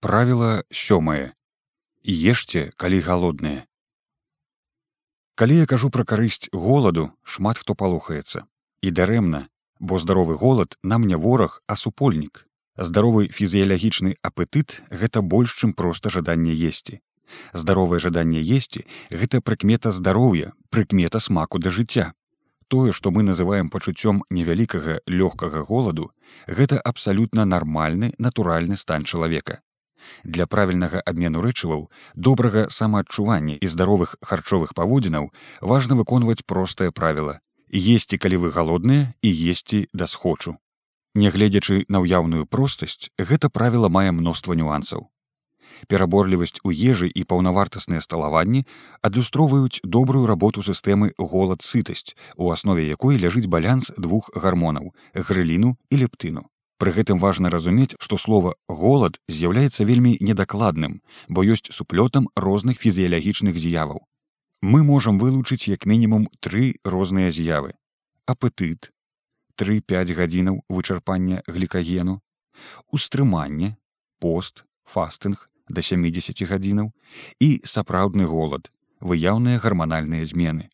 Правіла сёмае. Ешце, калі галодныя. Калі я кажу пра карысць голаду, шмат хто палохаецца. І дарэмна, бо здаровы голад нам не вораг, а супольнік. Здаровы фізіялагічны апетыт гэта больш, чым проста жаданне есці. Здаровае жаданне есці гэта прыкмета здароўя, прыкмета смаку да жыцця. Тое, што мы называем пачуццём невялікага лёгкага голаду, гэта абсалютна нармальны натуральны стан чалавека. Для правільнага абмену рэчываў, добрага самаадчування і здаровых харчовых паводзінаў важна выконваць простае правіла: есці, калі вы галодныя і есці да схочу. Нягледзячы на ўяўную простасць, гэта правіла мае мноства нюансаў. Пераборлівасць у ежы і паўнавартасныя сталаванні адлюстроўваюць добрую работу сістэмы голад сытасць, у аснове якой ляжыць балянс двух гармонаў грыліну і лептыну. Пры гэтым важна разумець, што слова голад з'яўляецца вельмі недакладным, бо ёсць суплётам розных фізіялагічных з'яваў. Мы можам вылучыць як мінімум тры розныя з'явы: апетыт, 3-5 гадзінаў вычарпання глікагену, устрыманне, пост, фастынг да 70 гадзінаў і сапраўдны голад, выяўныя гарманальныя змены.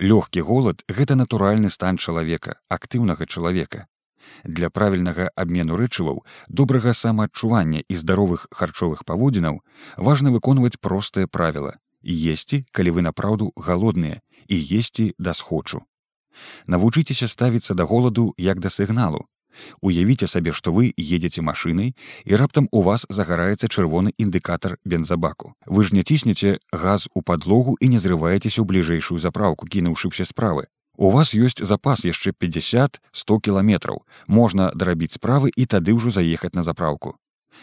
Лёгкі голад гэта натуральны стан чалавека, актыўнага чалавека, Для правільнага абмену рэчываў, добрага самаадчування і здаровых харчовых паводзінаў важна выконваць простае правіла есці, калі вы напраўду галодныя і есці да схочу. Навучыцеся ставіцца да голаду як да сігналу. Уявіце сабе, што вы едзеце машынай і раптам у вас загараецца чырвоны індыкатар бензабаку. Вы ж не ціснеце газ у падлогу і не зрываецеся ў бліжэйшую запраўку, кінуўшыся справы. У вас ёсць запас яшчэ 50-100 кіламетраў. Можна дарабіць справы і тады ўжо заехаць на запраўку.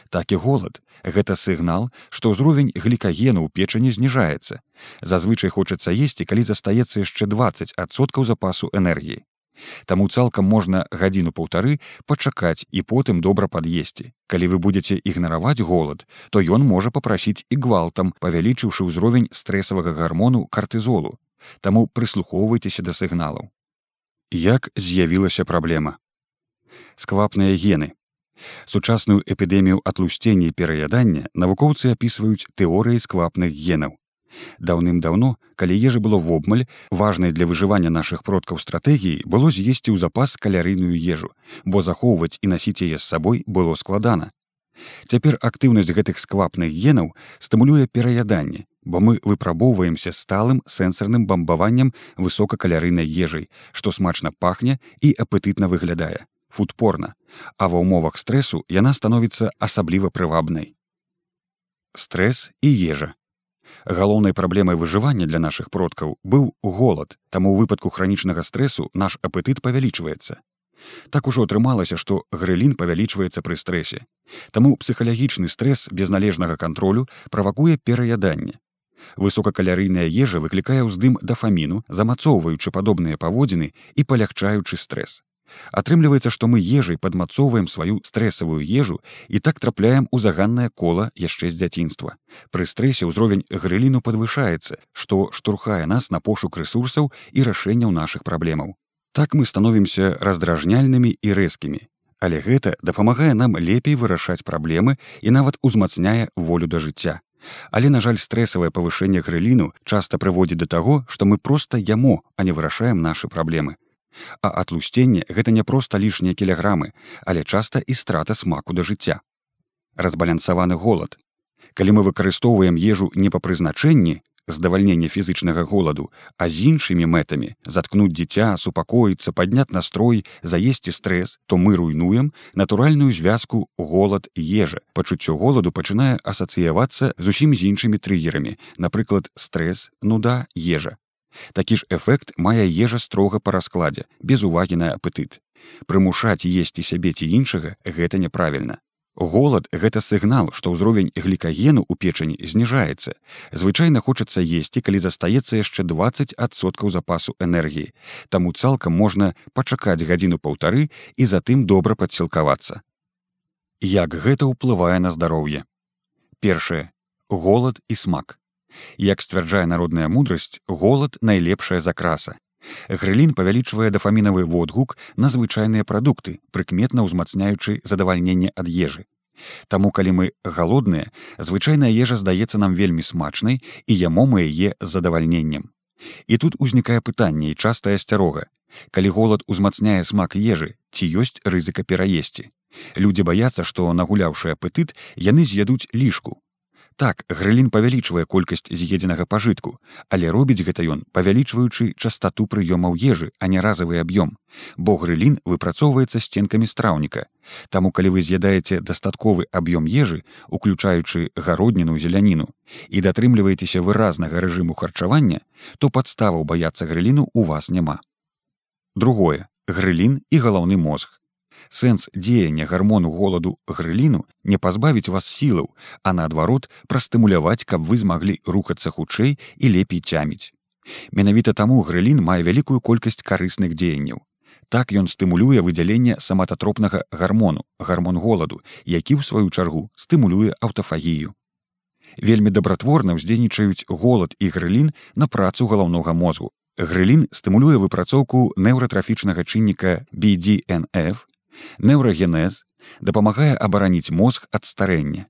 Так і голад. Гэта сігнал, што ўзровень глікагену ў печані зніжаецца. Зазвычай хочацца есці, калі застаецца яшчэ 20соткаў запасу энергіі. Таму цалкам можна гадзіну паўтары пачакаць і потым добра пад'есці. Калі вы будзеце ігнараваць голад, то ён можа папрасіць і гвалтам, павялічыўшы ўзровень стрэсавага гармону картызолу, Таму прыслухоўвайцеся да сігналаў. Як з'явілася праблема? Сквапныя гены. Сучасную эпідэмію атлусцення і пераядання навукоўцы апісваюць тэорыі сквапных генаў. Даўным-даўно, калі ежа было вобмаль, важнай для выжывання нашых продкаў стратэгіі было з'есці ў запас калярыйную ежу, бо захоўваць і насіць яе з сабой было складана. Цяпер актыўнасць гэтых сквапных генаў стымулюе пераяданне, бо мы выпрабоўваемся сталым сэнсарным бамбаваннем высокакалярыйнай ежай, што смачна пахне і апетытна выглядае футпорна, а ва ўмовах стрэсу яна становіцца асабліва прывабнай. Стрэс і ежа. Галоўнай праблемай выжывання для нашых продкаў быў голад, таму ў выпадку хранічнага стрэсу наш апетыт павялічваецца. Так ужо атрымалася, што грылін павялічваецца пры стрэсе. Таму псіхалагічны стрэс без належнага кантролю правакуе пераяданне. Высокакалярыйная ежа выклікае ўздым дафаміну, замацоўваючы падобныя паводзіны і палягчаючы стрэс. Атрымліваецца, што мы ежай падмацоўваем сваю стрэсавую ежу і так трапляем у заганнае кола яшчэ з дзяцінства. Пры стрэсе ўзровень грыліну падвышаецца, што штурхае нас на пошук рэсурсаў і рашэнняў нашых праблемаў. Так мы становімся раздражняльнымі і рэзкімі. Але гэта дапамагае нам лепей вырашаць праблемы і нават узмацняе волю да жыцця. Але, на жаль, стрэсавае павышэнне грыліну часта прыводзіць да таго, што мы проста яму, а не вырашаем нашы праблемы. А атлусценне гэта не проста лішнія кілаграмы, але часта і страта смаку да жыцця. Разбалянсаваны голад. Калі мы выкарыстоўваем ежу не па прызначэнні, здавальнення фізычнага голаду, а з іншымі мэтамі заткнуць дзіця, супакоіцца, падняць настрой, заесці стрэс, то мы руйнуем натуральную звязку голад ежа. Пачуццё голаду пачынае асацыявацца зусім з іншымі трыгерамі, напрыклад, стрэс, нуда, ежа. Такі ж эфект мае ежа строга па раскладзе, без увагі на апетыт. Прымушаць есці сябе ці іншага гэта няправільна. Голад гэта сігнал, што ўзровень глікагену ў печані зніжаецца. Звычайна хочацца есці, калі застаецца яшчэ 20соткаў запасу энергіі. Таму цалкам можна пачакаць гадзіну паўтары і затым добра падсілкавацца. Як гэта ўплывае на здароўе? Першае голад і смак. Як сцвярджае народная мудрасць, голад найлепшая закраса. Грылін павялічвае дафамінавы водгук на звычайныя прадукты, прыкметна ўзмацняючы задавальненне ад ежы. Таму калі мы галодныя, звычайная ежа здаецца нам вельмі смачнай і яму мы яе з задавальненнем. І тут узнікае пытанне і частая асцярога. Калі голад узмацняе смак ежы, ці ёсць рызыка пераесці. Людзі баяцца, што нагуляўшы апетыт, яны з'ядуць лішку, Так, грылін павялічвае колькасць з'едзенага пажытку, але робіць гэта ён, павялічваючы частату прыёмаў ежы, а не разавы аб'ём. Бо грылін выпрацоўваецца сценкамі страўніка. Таму калі вы з'ядаеце дастатковы аб'ём ежы, уключаючы гародніну зеляніну і датрымліваецеся выразнага рэжыму харчавання, то падставаў баяцца грыліну у вас няма. Другое грылін і галаўны мозг сэнс дзеяння гармону голаду грыліну не пазбавіць вас сілаў, а наадварот прастымуляваць, каб вы змаглі рухацца хутчэй і лепей цяміць. Менавіта таму грылін мае вялікую колькасць карысных дзеянняў. Так ён стымулюе выдзяленне самататропнага гармону, гармон голаду, які ў сваю чаргу стымулюе аўтафагію. Вельмі дабратворна ўздзейнічаюць голад і грылін на працу галаўнога мозгу. Грылін стымулюе выпрацоўку неўратрафічнага чынніка BDNF, Неўрагенез дапамагае абараніць мозг ад старэння.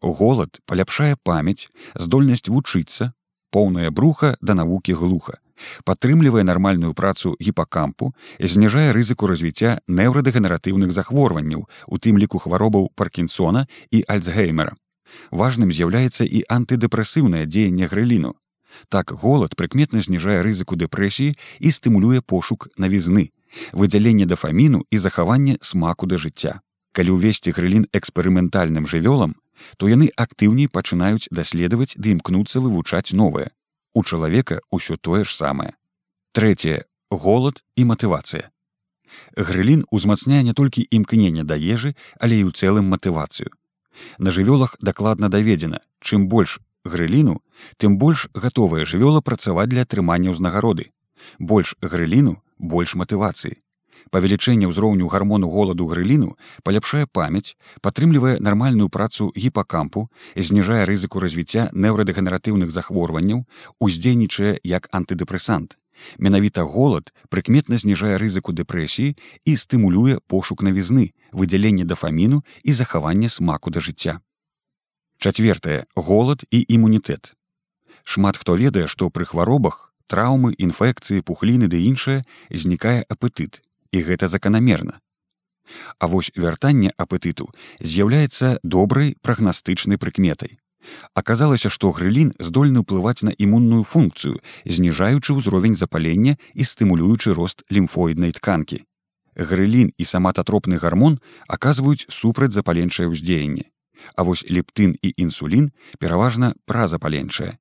Голад паляпшае памяць, здольнасць вучыцца, поўнае бруха да навукі глуха, падтрымлівае нармальную працу гіпакампу, зніжае рызыку развіцця неўрадэгенератыўных захворванняў, у тым ліку хваробаў паркінсона і альцгеймера. Важным з'яўляецца і антыдэпрэсыўнае дзеянне грыліну. Так голад прыкметна зніжае рызыку дэпрэсіі і стымулюе пошук навізны, выдзяленне дафаміну і захаванне смаку да жыцця. Калі ўвесці грылін эксперыментальным жывёлам, то яны актыўней пачынаюць даследаваць ды імкнуцца вывучаць новае. У чалавека ўсё тое ж самае. Трэцяе голад і матывацыя. Грылін узмацняе не толькі імкнення да ежы, але і ў цэлым матывацыю. На жывёлах дакладна даведзена, чым больш грыліну, тым больш гатовая жывёла працаваць для атрымання ўзнагароды. Больш грыліну больш матывацыі. Павелічэнне ўзроўню гармону голаду грыліну паляпшае памяць, падтрымлівае нармальную працу гіпакампу, зніжае рызыку развіцця неўрадэгенератыўных захворванняў, уздзейнічае як антыдэпрэсант. Менавіта голад прыкметна зніжае рызыку дэпрэсіі і стымулюе пошук навізны, выдзяленне дафаміну і захаванне смаку да жыцця. Чацвертае голад і імунітэт. Шмат хто ведае, што пры хваробах траўмы, інфекцыі, пухліны ды іншае знікае апетыт і гэта заканамерна. А вось вяртанне апетыту з'яўляецца добрай прагнастычнай прыкметай. Аказалася, што грылін здольны ўплываць на імунную функцыю, зніжаючы ўзровень запалення і стымулюючы рост лімфоіднай тканкі. Грылін і самататропны гармон аказваюць супрацьзапаленчае ўздзеянне. А вось лептын і інсулін пераважна празапаленчае.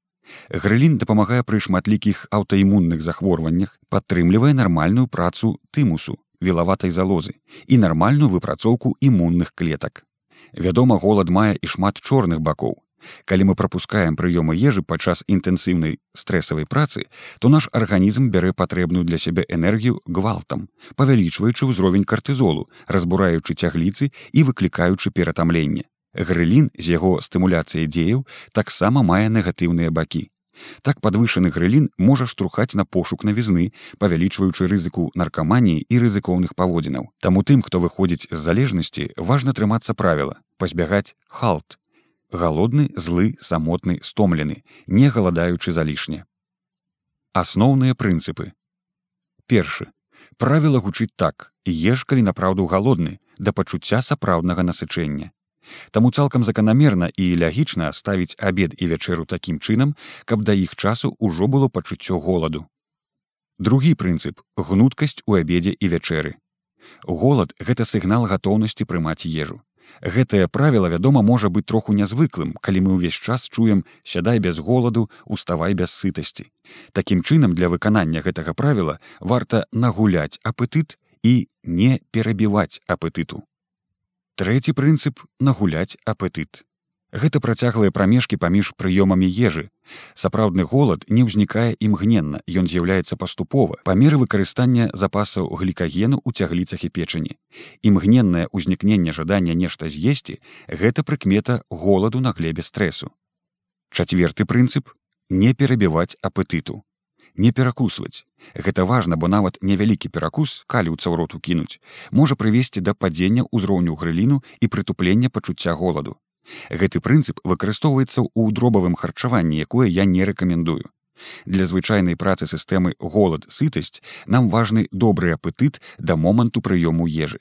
Грылін дапамагае пры шматлікіх аўтаімунных захворваннях, падтрымлівае нармальную працу тымусу, вілаватай залозы і нармальную выпрацоўку імунных клетак. Вядома, голад мае і шмат чорных бакоў. Калі мы прапускаем прыёмы ежы падчас інтэнсіўнай стрэсавай працы, то наш арганізм бярэ патрэбную для сябе энергію гвалтам, павялічваючы ўзровень картызолу, разбураючы цягліцы і выклікаючы ператамленне. Грылін з яго стымуляцыяй дзеяў таксама мае негатыўныя бакі. Так падвышаны грылін можа штурхаць на пошук навізны, павялічваючы рызыку наркаманіі і рызыкоўных паводзінаў. Таму тым, хто выходзіць з залежнасці, важна трымацца правіла, пазбягаць халт. Галодны, злы, самотны, стомлены, не галадаючы залішне. Асноўныя прынцыпы. Першы. Правіла гучыць так: еш, калі напраўду галодны, да пачуцця сапраўднага насычэння. Таму цалкам заканамерна і лягічна ставіць абед і вячэру такім чынам, каб да іх часу ўжо было пачуццё голаду. Другі прынцып гнуткасць у абедзе і вячэры. Голад гэта сігнал гатоўнасці прымаць ежу. Гэтае правіла, вядома, можа быць троху нязвыклым, калі мы ўвесь час чуем сядай без голаду, уставай без сытасці. Такім чынам для выканання гэтага правіла варта нагуляць апетыт і не перабіваць апетыту. Трэці прынцып нагуляць апетыт. Гэта працяглыя прамежкі паміж прыёмамі ежы. Сапраўдны голад не ўзнікае імгненна, ён з'яўляецца паступова па меры выкарыстання запасаў глікагену ў цягліцах і печані. Імгненнае ўзнікненне жадання нешта з'есці гэта прыкмета голаду на глебе стрэсу. Чацверты прынцып не перабіваць апетыту. Не перакусваць. Гэта важна, бо нават невялікі перакус каліўца ў роту кінуць, можа прывесці да падзення ўзроўню грыліну і прытуплення пачуцця голаду. Гэты прынцып выкарыстоўваецца ў дробавым харчаванні, якое я не рэкамендую. Для звычайнай працы сістэмы голад сытасць нам важны добры апетыт да моманту прыёму ежы.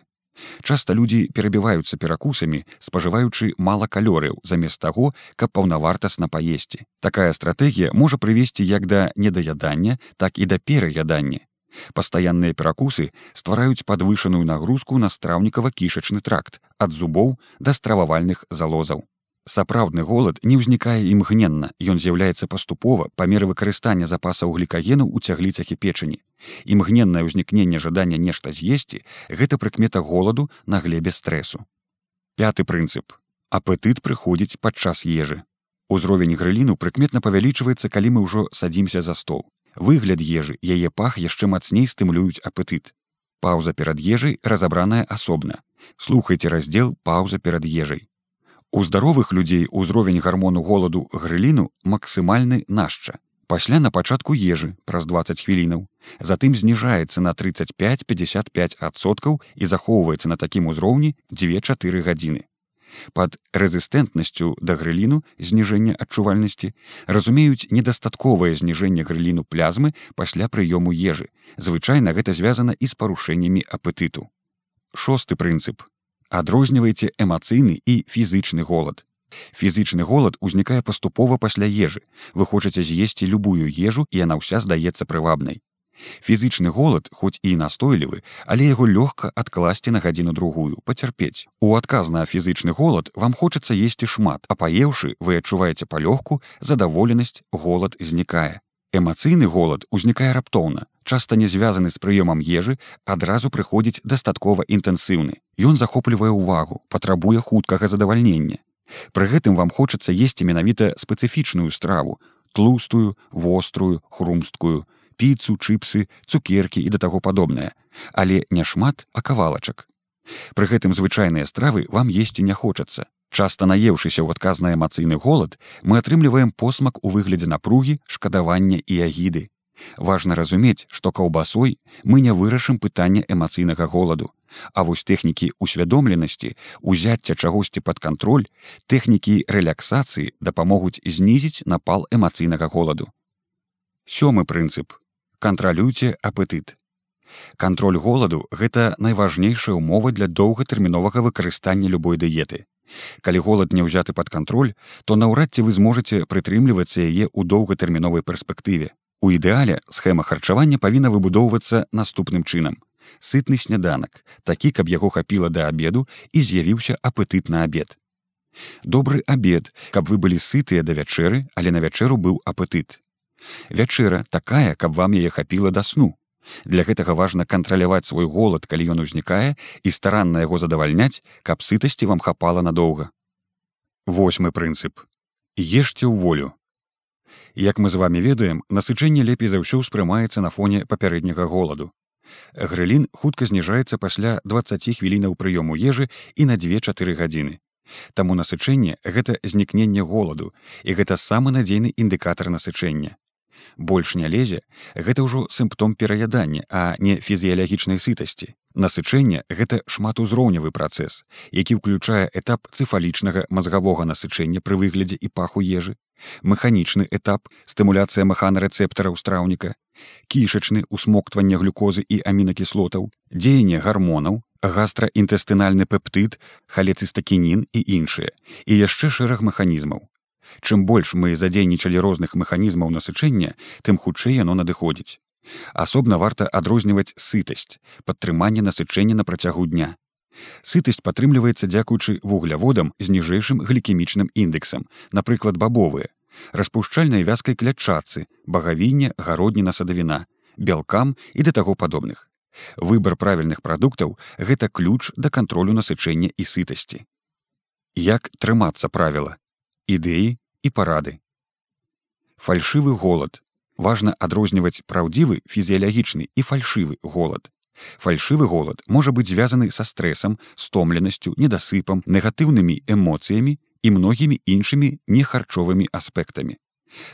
Часта людзі перабіваюцца перакусамі, спажываючы мала калорыяў замест таго, каб паўнавартасна паесці. Такая стратэгія можа прывесці як да недаядання, так і да пераядання. Пастаянныя перакусы ствараюць падвышаную нагрузку на страўнікава-кішачны тракт ад зубоў да стрававальных залозаў. Сапраўдны голад не ўзнікае імгненна, ён з'яўляецца паступова па меры выкарыстання запасаў глікагену ў цягліцах і печані. Імгненнае ўзнікненне жадання нешта з'есці гэта прыкмета голаду на глебе стрэсу. Пяты прынцып. Апетыт прыходзіць падчас ежы. Узровень грыліну прыкметна павялічваецца, калі мы ўжо садзімся за стол. Выгляд ежы, яе пах яшчэ мацней стымулююць апетыт. Паўза перад ежай разабраная асобна. Слухайце раздзел паўза перад ежай. У здаровых людзей узровень гармону голаду грыліну максімальны нашча. Пасля на пачатку ежы праз 20 хвілінаў. Затым зніжаецца на 35-55соткаў і захоўваецца на такім узроўні 2-4 гадзіны. Пад рэзістэнтнасцю да грыліну зніжэння адчувальнасці разумеюць недастатковае зніжэнне грыліну плязмы пасля прыёму ежы. Звычайна гэта звязана і з парушэннямі апетыту. Шосты прынцып адрознівайце эмацыйны і фізычны голад. Фізычны голад узнікае паступова пасля ежы. Вы хочаце з'есці любую ежу і яна ўся здаецца прывабнай. Фізычны голад, хоць і настойлівы, але яго лёгка адкласці на гадзіну другую, пацярпець. У адказ на фізычны голад вам хочацца есці шмат, а паеўшы, вы адчуваеце палёгку, задаволенасць, голад знікае. Эмацыйны голад узнікае раптоўна, часта не звязаны з прыёмам ежы, адразу прыходзіць дастаткова інтэнсіўны. Ён захоплівае ўвагу, патрабуе хуткага задавальнення. Пры гэтым вам хочацца есці менавіта спецыфічную страву, тлустую, вострую, хрумсткую, піцу, чыпсы, цукеркі і да таго падобнае, але няшмат, а кавалачак. Пры гэтым звычайныя стравы вам есці не хочацца, Часта наеўшыся ў адказны эмацыйны голад, мы атрымліваем посмак у выглядзе напругі, шкадавання і агіды. Важна разумець, што каўбасой мы не вырашым пытання эмацыйнага голаду. А вось тэхнікі усвядомленасці, узяцця чагосьці пад кантроль, тэхнікі рэляксацыі дапамогуць знізіць напал эмацыйнага голаду. Сёмы прынцып. Кантралюйце апетыт. Кантроль голаду гэта найважнейшая ўмова для доўгатэрміновага выкарыстання любой дыеты. Калі голад не ўзяты пад кантроль, то наўрад ці вы зможаце прытрымлівацца яе ў доўгатэрміновай перспектыве. У ідэале схема харчавання павінна выбудоўвацца наступным чынам. Сытны сняданак, такі, каб яго хапіла да абеду і з'явіўся апетыт на абед. Добры абед, каб вы былі сытыя да вячэры, але на вячэру быў апетыт. Вячэра такая, каб вам яе хапіла да сну. Для гэтага важна кантраляваць свой голад, калі ён узнікае і старанна яго задавальняць, каб сытасці вам хапала надоўга. Восьмы прынцып. Ешце ў волю. Як мы з вами ведаем, насычэнне лепей за ўсё ўспрымаецца на фоне папярэдняга голаду. Грылін хутка зніжаецца пасля 20 хвілінаў прыёму ежы і на 2-4 гадзіны. Таму насычэнне гэта знікненне голаду і гэта самы надзейны індыкатар насычэння больш не лезе гэта ўжо сімптом пераядання а не фізіялагічнай сытасці. Насычэнне гэта шматузроўневы працэс які ўключае этап цыфалічнага мазгавога насычэння пры выглядзе і паху ежы механічны этап стымуляцыя маханарэцэптараў страўніка кішачны усмоктванне глюкозы і амінакіслотаў дзеянне гармонаў гастраінтэстынальны пептыд халецыстакінін і іншыя і яшчэ шэраг механізмаў Чым больш мы задзейнічалі розных механізмаў насычэння, тым хутчэй яно надыходзіць. Асобна варта адрозніваць сытасць, падтрыманне насычэння на працягу дня. Сытасць падтрымліваецца дзякуючы вугляводам з ніжэйшым глікемічным індексам, напрыклад бабовыя, распушчальнай вязкай клятчацы, багавінне, гародніна садавіна, бялкам і да таго падобных. Выбар правільных прадуктаў гэта ключ да кантролю насычэння і сытасці. Як трымацца правіла ідэі і парады. Фальшывы голад. Важна адрозніваць праўдзівы фізіялагічны і фальшывы голад. Фальшывы голад можа быць звязаны са стрэсам, стомленасцю, недасыпам, негатыўнымі эмоцыямі і многімі іншымі нехарчовымі аспектамі.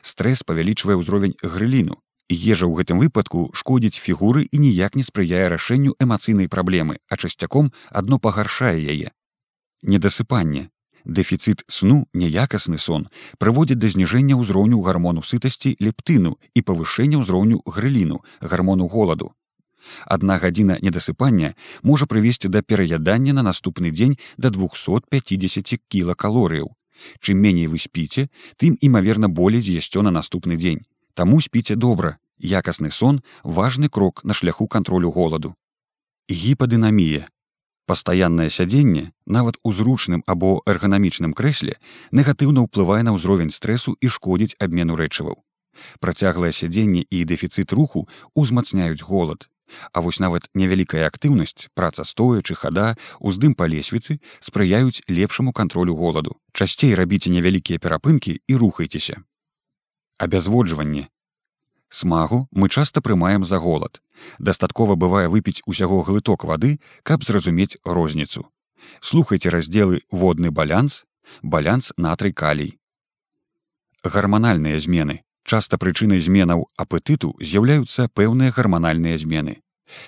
Стрэс павялічвае ўзровень грыліну Ежа ў гэтым выпадку шкодзіць фігуры і ніяк не спрыяе рашэнню эмацыйнай праблемы, а часцяком адно пагаршае яе. Недасыпанне. Дэфіцыт сну, неякасны сон прыводзіць да зніжэння ўзроўню гармону сытасці лептыну і павышэння ўзроўню грыліну, гармону голаду. Адна гадзіна недасыпання можа прывесці да пераядання на наступны дзень да 250 кілакалорыяў. Чым меней вы спіце, тым імаверна болей з'ясцё на наступны дзень. Таму спіце добра, якасны сон важны крок на шляху кантролю голаду. Гіпадынамія. Пастаяннае сядзенне, нават у зручным або эрганамічным крэсле негатыўна ўплывае на ўзровень стрэсу і шкодзіць абмену рэчываў. Працяглае сядзенне і дэфіцыт руху ўзмацняюць голад. А вось нават невялікая актыўнасць, праца стоячы хада, уздым па лесвіцы спрыяюць лепшаму кантролю голаду. Часцей рабіце невялікія перапынкі і рухайцеся абязводжванне смагу мы часта прымаем за голад. Дастаткова бывае выпіць усяго глыток вады каб зразумець розніцу. Слухайте раздзелы водны балянс балянс натрый калій гарманальныя змены. Часта прычынай зменаў апетыту з'яўляюцца пэўныя гарманальныя змены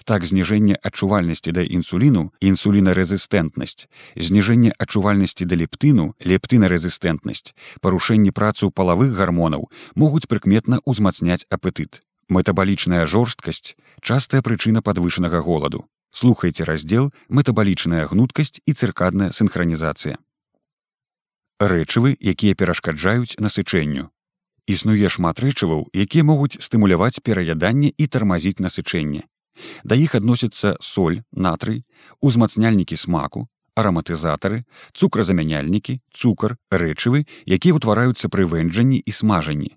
Так зніжэнне адчувальнасці да інсуліну інсулінарэзістэнтнасць, зніжэнне адчувальнасці да лептыну, лептынарэзістэнтнасць, парушэнні працу палавых гармонаў могуць прыкметна ўзмацняць апетыт. Метабалічная жорсткасць частая прычына падвышанага голаду. Слухайце раздзел метабалічная гнуткасць і цыркадная синхронізацыя. Рэчывы, якія перашкаджаюць насычэнню. Існуе шмат рэчываў, якія могуць стымуляваць пераяданне і тармазіць насычэнне. Да іх адносяцца соль, натрый, узмацняльнікі смаку, араматызатары, цукразамяняльнікі, цукар, рэчывы, якія ўтвараюцца пры вэнджанні і смажанні.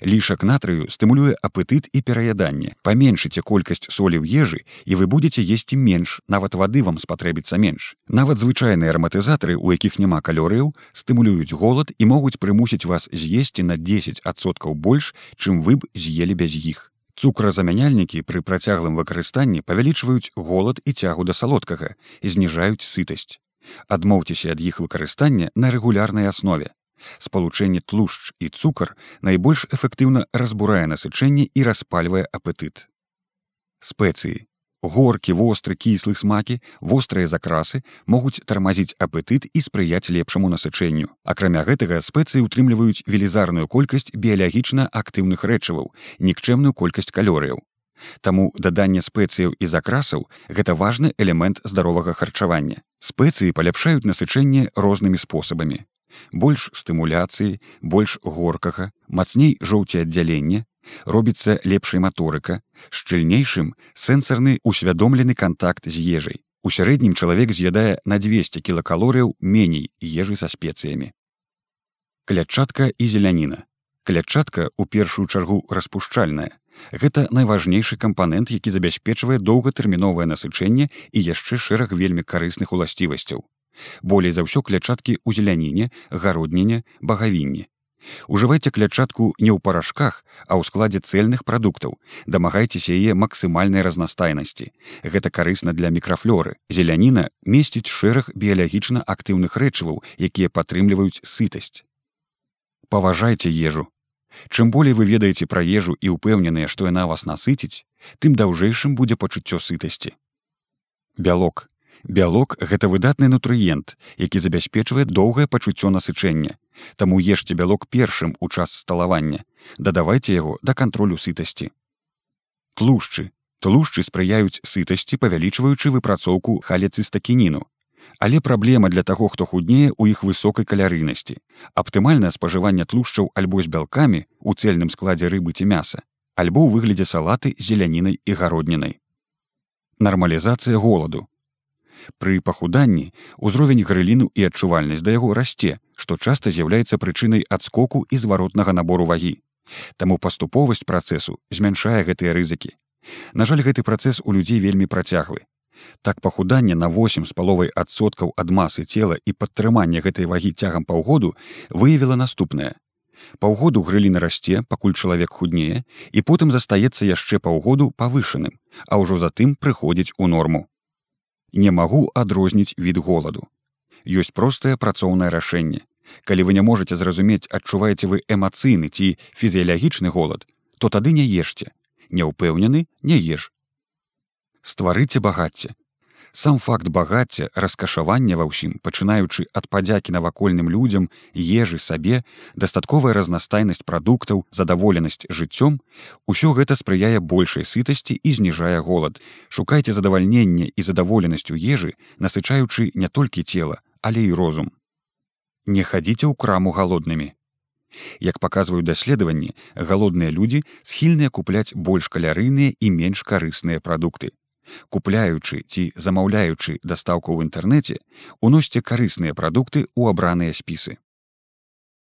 Лішак натрыю стымулюе апетыт і пераяданне. Паменшыце колькасць солі ў ежы і вы будзеце есці менш, нават вады вам спатрэбіцца менш. Нават звычайныя араматызатары, у якіх няма калорыяў, стымулююць голад і могуць прымусіць вас з'есці на 10соткаў больш, чым вы б з'елі без іх. Цукразамяняльнікі пры працяглым выкарыстанні павялічваюць голад і цягу да салодкага зніжаюць сытасць. Адмоўцеся ад іх выкарыстання на рэгулярнай аснове. Спалучэнне тлушч і цукар найбольш эфектыўна разбурае насычэнне і распальвае апетыт. Спецыі горкі востры кіслы смакі вострыя закрасы могуць тармазіць апетыт і спрыяць лепшаму насычэнню. Акрамя гэтага спецыі ўтрымліваюць велізарную колькасць біялагічна актыўных рэчываў нікчэмную колькасць калорыяў. Таму даданне спецыяў і закрасаў гэта важны элемент здаровага харчавання. Спецыі паляпшаюць насычэнне рознымі спосабамі. Больш стымуляцыі больш горкага мацней жоўці аддзялення робіцца лепшай маторыка шчыльнейшым сэнсарны усвядомлены контакт з ежай. У сярэднім чалавек з'ядае на 200 кілакалорыяў меней ежы са спецыямі. Клятчатка і зеляніна. Клятчатка у першую чаргу распушчальная. Гэта найважнейшы кампанент які забяспечвае доўгатэрміновае насычэнне і яшчэ шэраг вельмі карысных уласцівасцяў. Болей за ўсё клятчаткі ў зеляніне гародніне багавінні Ужывайце клятчатку не ў парашках, а ў складзе цэльных прадуктаў. Дамагайцеся яе максімальнай разнастайнасці. Гэта карысна для мікрафлоры. Зеляніна месціць шэраг біялагічна актыўных рэчываў, якія падтрымліваюць сытасць. Паважайце ежу. Чым болей вы ведаеце пра ежу і ўпэўненыя, што яна вас насыціць, тым даўжэйшым будзе пачуццё сытасці. Бялок. Бялок гэта выдатны нутрыент, які забяспечвае доўгае пачуццё насычэння. Таму ешце бялок першым у час сталавання, дадавайце яго да кантролю сытасці. Тлушчы. Тлушчы спрыяюць сытасці, павялічваючы выпрацоўку халецыстакініну. Але праблема для таго, хто худнее ў іх высокай калярыйнасці. Аптымальнае спажыванне тлушчаў альбо з бялкамі у цельным складзе рыбы ці мяса, альбо ў выглядзе салаты зелянінай і гароднінай. Нармалізацыя голаду Пры пахуданні ўзровень грыліну і адчувальнасць да яго расце, што часта з'яўляецца прычынай адскоку і зваротнага набору вагі. Таму паступовасць працэсу змяншае гэтыя рызыкі. На жаль, гэты працэс у людзей вельмі працяглы. Так пахуданне на 8 з паловай адсоткаў ад масы цела і падтрыманне гэтай вагі цягам паўгоду выявіла наступнае. Паўгоду грыліна расце, пакуль чалавек худнее, і потым застаецца яшчэ паўгоду павышаным, а ўжо затым прыходзіць у норму не магу адрозніць від голаду. Ёсць простае працоўнае рашэнне. Калі вы не можете зразумець, адчуваеце вы эмацыйны ці фізіялагічны голад, то тады не ешце не ўпэўнены не еш стварыце багацце сам факт багацця раскашавання ва ўсім пачынаючы ад падзякі навакольным людзям ежы сабе дастатковая разнастайнасць прадуктаў задаволенасць жыццём усё гэта спрыяе большай сытасці і зніжае голад. Шукайце задавальнення і задаволенасцю ежы насычаючы не толькі цела але і розум. Не хадзіце ў краму галоднымі. Як паказваюць даследаванні, галодныя людзі схільныя купляць больш калярыйныя і менш карысныя прадукты купляючы ці замаўляючы дастаўку ў інтэрнэце уносьце карысныя прадукты ў абраныя спісы